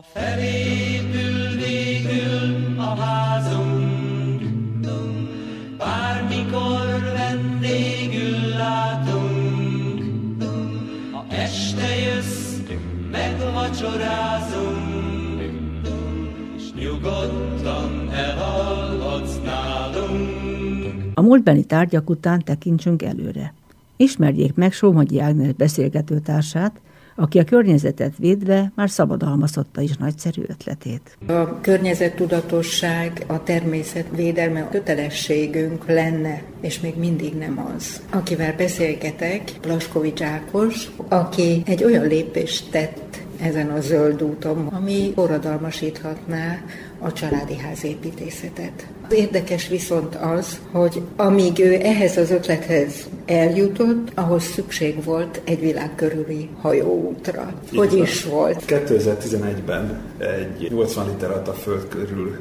Ha felépül végül a házunk, bármikor vendégül látunk, ha este jössz, megvacsorázunk, és nyugodtan elalhatsz nálunk. A múltbeli tárgyak után tekintsünk előre. Ismerjék meg Sómagyi Ágnes beszélgetőtársát, aki a környezetet védve már szabadalmazhatta is nagyszerű ötletét. A környezettudatosság, a természet védelme kötelességünk lenne, és még mindig nem az. Akivel beszélgetek, Blaskovics Ákos, aki egy olyan lépést tett ezen a zöld úton, ami forradalmasíthatná a családi házépítészetet. Az érdekes viszont az, hogy amíg ő ehhez az ötlethez eljutott, ahhoz szükség volt egy világ körüli hajóútra. Hogy is volt? 2011-ben egy 80 liter a föld körül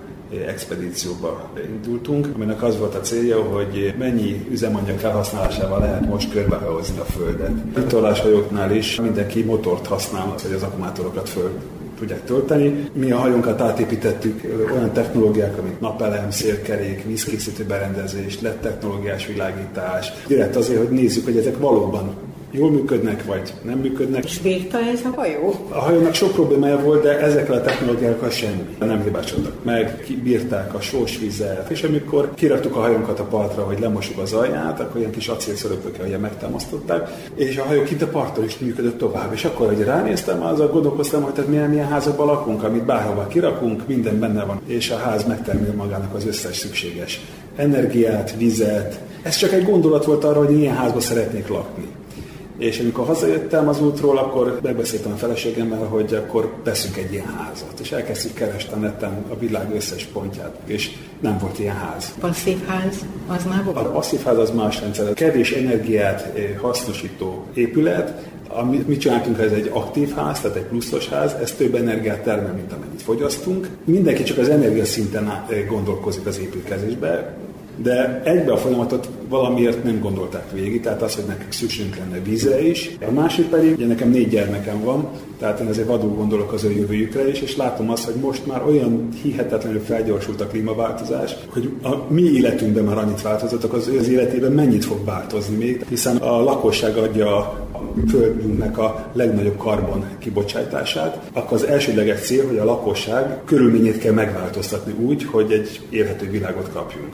expedícióba indultunk, aminek az volt a célja, hogy mennyi üzemanyag felhasználásával lehet most körbehajózni a Földet. Vitorláshajóknál is mindenki motort használ, hogy az akkumulátorokat föl tudják tölteni. Mi a hajónkat átépítettük olyan technológiák, mint napelem, szélkerék, vízkészítő berendezés, lett technológiás világítás. Direkt azért, hogy nézzük, hogy ezek valóban jól működnek, vagy nem működnek. És bírta ez a hajó? A hajónak sok problémája volt, de ezekkel a technológiákkal semmi. Nem hibásodtak meg, bírták a sós vizet, és amikor kiraktuk a hajónkat a partra, hogy lemosuk az alját, akkor ilyen kis acélszöröpökkel ugye megtámasztották, és a hajó kint a parton is működött tovább. És akkor, hogy ránéztem, az a gondolkoztam, hogy tehát milyen, milyen házakban lakunk, amit bárhova kirakunk, minden benne van, és a ház megtermel magának az összes szükséges energiát, vizet. Ez csak egy gondolat volt arra, hogy milyen házba szeretnék lakni. És amikor hazajöttem az útról, akkor megbeszéltem a feleségemmel, hogy akkor veszünk egy ilyen házat. És elkezdtük keresni a neten a világ összes pontját, és nem volt ilyen ház. Passzív ház, az már volt? A passzív ház az más rendszer. Kevés energiát eh, hasznosító épület, amit mi csináltunk, ez egy aktív ház, tehát egy pluszos ház, ez több energiát termel, mint amennyit fogyasztunk. Mindenki csak az energiaszinten eh, gondolkozik az építkezésbe, de egybe a folyamatot valamiért nem gondolták végig, tehát az, hogy nekünk szükségünk lenne vízre is. A másik pedig, ugye nekem négy gyermekem van, tehát én ezért vadul gondolok az ő jövőjükre is, és látom azt, hogy most már olyan hihetetlenül felgyorsult a klímaváltozás, hogy a mi életünkben már annyit változottak, az ő az életében mennyit fog változni még, hiszen a lakosság adja a földünknek a legnagyobb karbon kibocsátását, akkor az elsődleges cél, hogy a lakosság körülményét kell megváltoztatni úgy, hogy egy élhető világot kapjunk.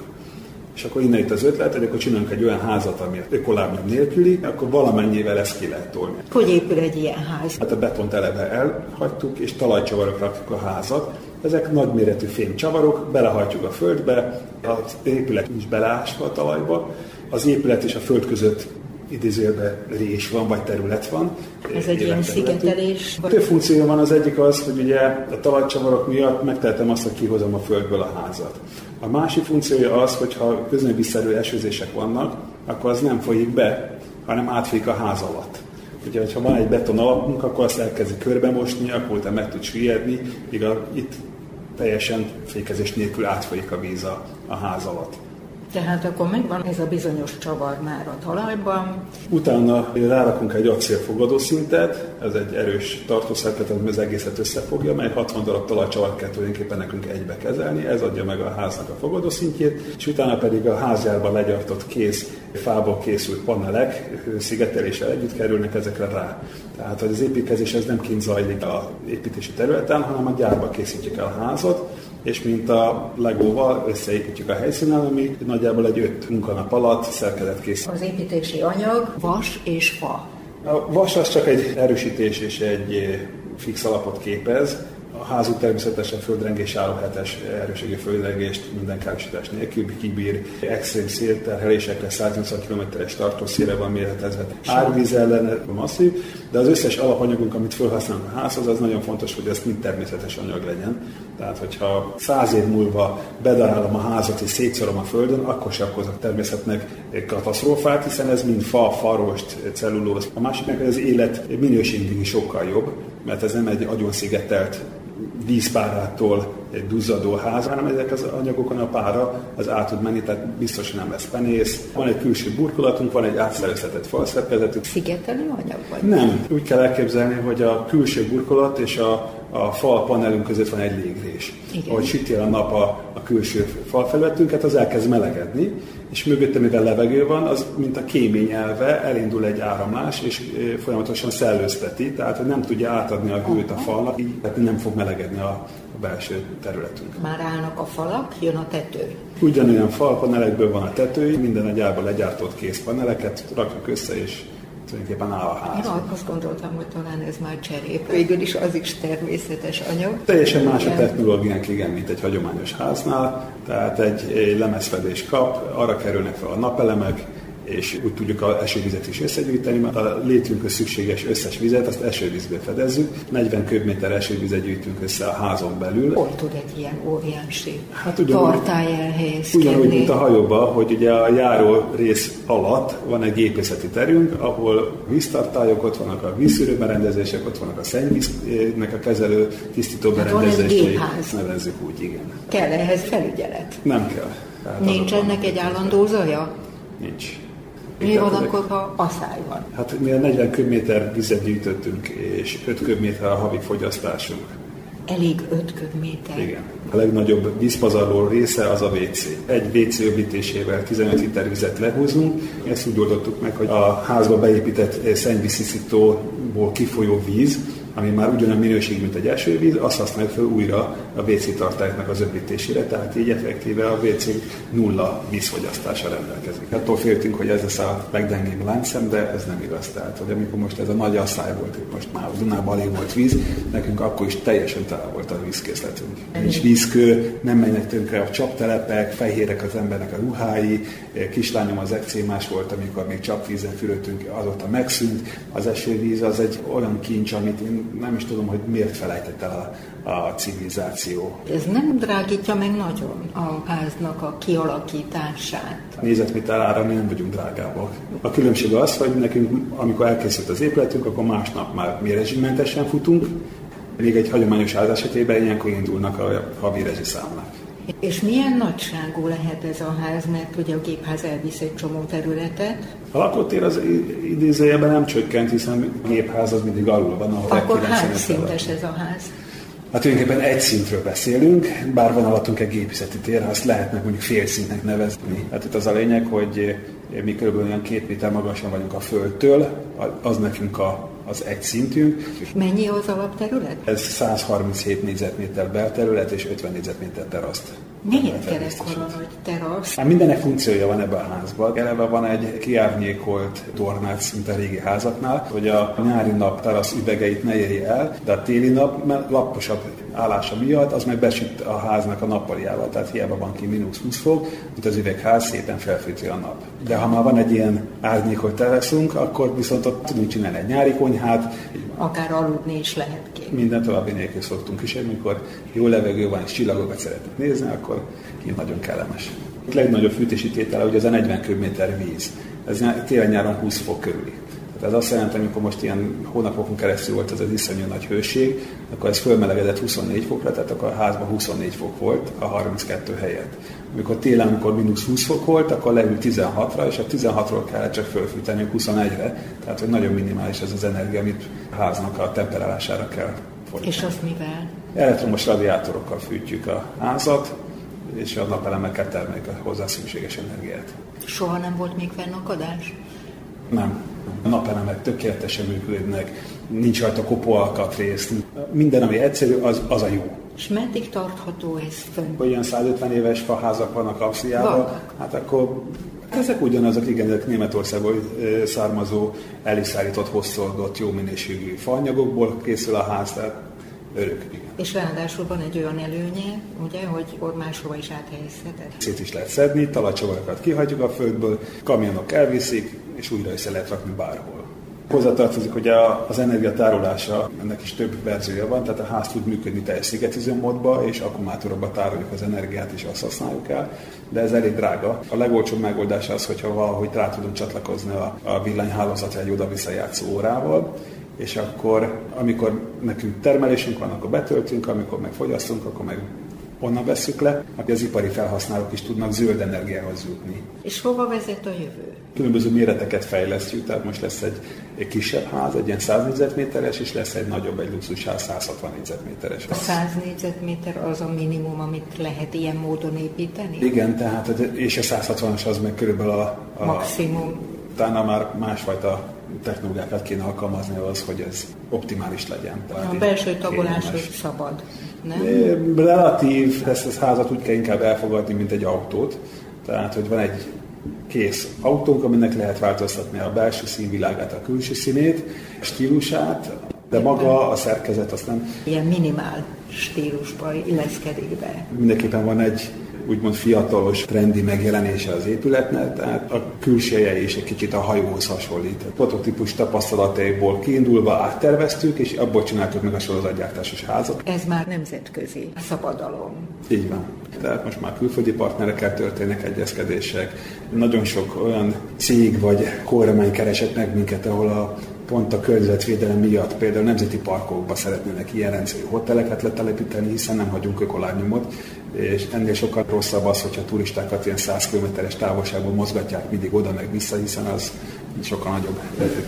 És akkor innen itt az ötlet, hogy akkor csinálunk egy olyan házat, ami ökolábnyom nélküli, akkor valamennyivel ezt ki lehet tolni. Hogy épül egy ilyen ház? Hát a betont eleve elhagytuk, és talajcsavarok rakjuk a házat. Ezek nagyméretű fémcsavarok, belehajtjuk a földbe, az épület is beleásva a talajba, az épület és a föld között idézőjelben rés van, vagy terület van. Ez egy ilyen szigetelés? Több funkció van, az egyik az, hogy ugye a talajcsavarok miatt megtehetem azt, hogy kihozom a földből a házat. A másik funkciója az, hogy ha köznöviszerű esőzések vannak, akkor az nem folyik be, hanem átfolyik a ház alatt. Ugye, ha van egy beton alapunk, akkor azt elkezdi körbemosni, akkor utána meg tud süllyedni, míg a, itt teljesen fékezés nélkül átfolyik a víz a, a ház alatt. Tehát akkor megvan ez a bizonyos csavar már a talajban. Utána rárakunk egy acélfogadó szintet, ez egy erős tartószerkezet, ami az egészet összefogja, mely 60 darab talajcsavart kell tulajdonképpen nekünk egybe kezelni, ez adja meg a háznak a fogadó szintjét, és utána pedig a házjárban legyartott kész, fából készült panelek szigeteléssel együtt kerülnek ezekre rá. Tehát, hogy az építkezés ez nem kint zajlik a építési területen, hanem a gyárba készítjük el a házat, és mint a legóval összeépítjük a helyszínen, ami nagyjából egy öt munkanap alatt szerkezet kész. Az építési anyag vas és fa. A vas az csak egy erősítés és egy fix alapot képez, a házuk természetesen földrengés álló hetes erőségű földrengést minden károsítás nélkül kibír, extrém szélterhelésekre 180 km-es tartószére van méretezve. Árvíz ellen masszív, de az összes alapanyagunk, amit felhasználunk a házhoz, az nagyon fontos, hogy ez mind természetes anyag legyen. Tehát, hogyha száz év múlva bedarálom a házat és szétszorom a földön, akkor sem okozok természetnek katasztrófát, hiszen ez mind fa, farost, cellulóz. A másik meg az élet minőségig sokkal jobb, mert ez nem egy agyon szigetelt vízpárától egy duzzadó ház, hanem ezek az anyagokon a pára az át tud menni, tehát biztos, nem lesz penész. Van egy külső burkolatunk, van egy átszerezhetett falszerkezetünk. Szigetelő anyag vagy? Nem, úgy kell elképzelni, hogy a külső burkolat és a, a fal panelünk között van egy légrés. Igen. Ahogy süti el a nap a, a külső falfelületünket, az elkezd melegedni, és mögötte, mivel levegő van, az mint a kémény elve elindul egy áramlás, és folyamatosan szellőzteti, tehát hogy nem tudja átadni a hőt a falnak, így tehát nem fog melegedni a, a belső területünk. Már állnak a falak, jön a tető. Ugyanolyan falpanelekből van a tetői, minden egy legyártott kész paneleket rakjuk össze, és tulajdonképpen a. Én azt gondoltam, hogy talán ez már cserép. Végül is az is természetes anyag. Teljesen más a technológiánk, igen, mint egy hagyományos háznál. Tehát egy, egy lemezfedés kap, arra kerülnek fel a napelemek, és úgy tudjuk a esővizet is összegyűjteni, mert a létünkhöz szükséges összes vizet, azt esővízből fedezzük. 40 köbméter esővizet gyűjtünk össze a házon belül. Hol tud egy ilyen óriási Hát ugyanúgy- tartály elhelyezkedni? Ugyanúgy, mint a hajóban, hogy ugye a járó rész alatt van egy gépészeti terünk, ahol víztartályok, ott vannak a vízszűrő berendezések, ott vannak a szennyvíznek a kezelő, tisztító Hát berendezései. gépház. Nevezzük úgy, igen. Kell ehhez felügyelet? Nem kell. Tehát Nincs ennek egy állandó zaja? Nincs. Mi van akkor, ha asszály van? Hát mi a 40 köbméter vizet gyűjtöttünk, és 5 köbméter a havi fogyasztásunk. Elég 5 köbméter. Igen. A legnagyobb vízpazarló része az a WC. Egy WC öblítésével 15 liter vizet lehúzunk. Ezt úgy oldottuk meg, hogy a házba beépített szennyvízsziszítóból kifolyó víz, ami már ugyanolyan minőség, mint egy esővíz, azt használjuk fel újra a WC tartályoknak az öblítésére, tehát így effektíve a WC nulla vízfogyasztása rendelkezik. Attól féltünk, hogy ez lesz a legdengébb láncszem, de ez nem igaz. Tehát, hogy amikor most ez a nagy asszály volt, hogy most már a Dunában alig volt víz, nekünk akkor is teljesen tele volt a vízkészletünk. Nincs vízkő, nem mennek tönkre a csaptelepek, fehérek az embernek a ruhái, kislányom az ekcémás volt, amikor még csapvízen fürödtünk, azóta megszűnt. Az esővíz az egy olyan kincs, amit én nem is tudom, hogy miért felejtett el a, a civilizáció. Ez nem drágítja meg nagyon a háznak a kialakítását. Nézetméterára mi nem vagyunk drágábbak. A különbség az, hogy nekünk, amikor elkészült az épületünk, akkor másnap már mi rezsimentesen futunk, még egy hagyományos ház esetében ilyenkor indulnak a havi rezsiszámlák. És milyen nagyságú lehet ez a ház, mert ugye a gépház elvisz egy csomó területet, A lakótér az idézőjelben nem csökkent, hiszen a gépház az mindig alul van, ahol akkor hány 95 szintes ez a ház? Hát tulajdonképpen egy szintről beszélünk, bár van alattunk egy gépészeti tér, azt lehetnek mondjuk fél szintnek nevezni. Hát itt az a lényeg, hogy mi körülbelül olyan két méter magasan vagyunk a földtől, az nekünk a, az egy szintünk. Mennyi az alapterület? Ez 137 négyzetméter belterület és 50 négyzetméter teraszt. Miért kerekkora nagy terasz? Hát mindennek funkciója van ebben a házban. Eleve van egy kiárnyékolt tornác, mint a régi házaknál, hogy a nyári nap terasz üvegeit ne érje el, de a téli nap mert laposabb állása miatt az meg besüt a háznak a nappaliával, tehát hiába van ki mínusz 20 fok, mint az üvegház szépen felfűti a nap. De ha már van egy ilyen árnyékolt teraszunk, akkor viszont ott tudunk csinálni egy nyári konyhát, Akár aludni is lehet ki. minden további nélkül szoktunk is, amikor jó levegő van és csillagokat szeretünk nézni, akkor kint nagyon kellemes. A legnagyobb fűtési tétele ugye az a 40 köbméter víz. Ez télen-nyáron 20 fok körüli. Tehát ez azt jelenti, amikor most ilyen hónapokon keresztül volt ez az iszonyú nagy hőség, akkor ez fölmelegedett 24 fokra, tehát akkor a házban 24 fok volt a 32 helyett. Amikor télen, amikor mínusz 20 fok volt, akkor leült 16-ra, és a 16-ról kellett csak fölfűteni 21-re. Tehát, hogy nagyon minimális ez az energia, amit a háznak a temperálására kell fordítani. És azt mivel? Elektromos radiátorokkal fűtjük a házat, és a napelemekkel termeljük a hozzá szükséges energiát. Soha nem volt még fennakadás? Nem. A napelemek tökéletesen működnek, nincs rajta kopóalkatrész. Minden, ami egyszerű, az, az a jó. És meddig tartható ez fönn? Olyan 150 éves faházak vannak Ausztriában, Vannak. hát akkor ezek ugyanazok, igen, ezek Németországból származó, eliszállított, hosszordott, jó minőségű faanyagokból készül a ház, tehát örök, igen. És ráadásul van egy olyan előnye, ugye, hogy akkor máshova is áthelyezheted. Szét is lehet szedni, talajcsavarokat kihagyjuk a földből, kamionok elviszik, és újra össze lehet rakni bárhol. Hozzátartozik, hogy az energia tárolása, ennek is több verziója van, tehát a ház tud működni teljes szigetizőmódba, és akkumulátorokba tároljuk az energiát, és azt használjuk el, de ez elég drága. A legolcsóbb megoldás az, hogyha valahogy rá tudunk csatlakozni a, a villanyhálózatra egy oda-vissza játszó órával, és akkor, amikor nekünk termelésünk van, akkor betöltünk, amikor meg fogyasztunk, akkor meg onnan veszük le, hogy az ipari felhasználók is tudnak zöld energiához jutni. És hova vezet a jövő? Különböző méreteket fejlesztjük, tehát most lesz egy, egy kisebb ház, egy ilyen 100 négyzetméteres, és lesz egy nagyobb, egy luxusház 160 négyzetméteres. A 100 négyzetméter az a minimum, amit lehet ilyen módon építeni? Igen, tehát, és a 160-as az meg körülbelül a, a maximum. Utána már másfajta technológiákat kéne alkalmazni az, hogy ez optimális legyen. Tehát a belső tagolás szabad, nem? Relatív, ezt az házat úgy kell inkább elfogadni, mint egy autót. Tehát, hogy van egy kész autónk, aminek lehet változtatni a belső színvilágát, a külső színét, a stílusát, de maga a szerkezet azt nem... Ilyen minimál stílusba illeszkedik be. Mindenképpen van egy úgymond fiatalos, trendi megjelenése az épületnek, tehát a külseje is egy kicsit a hajóhoz hasonlít. A prototípus tapasztalataiból kiindulva átterveztük, és abból csináltuk meg a sorozatgyártásos házat. Ez már nemzetközi szabadalom. Így van. Tehát most már külföldi partnerekkel történnek egyezkedések. Nagyon sok olyan cég vagy kormány keresett meg minket, ahol a pont a környezetvédelem miatt például nemzeti parkokba szeretnének ilyen rendszerű hoteleket letelepíteni, hiszen nem hagyunk ökolányomot, és ennél sokkal rosszabb az, hogyha turistákat ilyen 100 km-es távolságból mozgatják mindig oda meg vissza, hiszen az sokkal nagyobb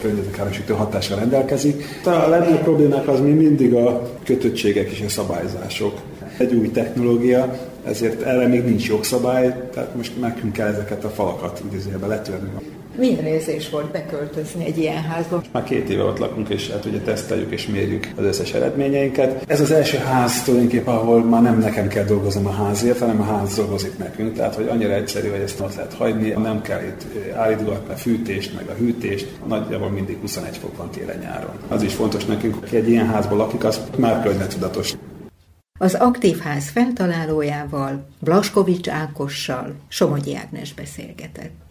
környezetkárosító hatással rendelkezik. A legnagyobb problémák az mi mindig a kötöttségek és a szabályzások. Egy új technológia, ezért erre még nincs jogszabály, tehát most nekünk kell ezeket a falakat idézőjelben letörni. Milyen érzés volt beköltözni egy ilyen házba? Már két éve ott lakunk, és hát ugye teszteljük és mérjük az összes eredményeinket. Ez az első ház tulajdonképpen, ahol már nem nekem kell dolgoznom a házért, hanem a ház dolgozik nekünk. Tehát, hogy annyira egyszerű, hogy ezt ott lehet hagyni, nem kell itt állítgatni a fűtést, meg a hűtést. Nagyjából mindig 21 fok van télen nyáron. Az is fontos nekünk, hogy egy ilyen házban lakik, az már környezetudatos. Az aktív ház feltalálójával, Blaskovics Ákossal Somogyi Ágnes beszélgetett.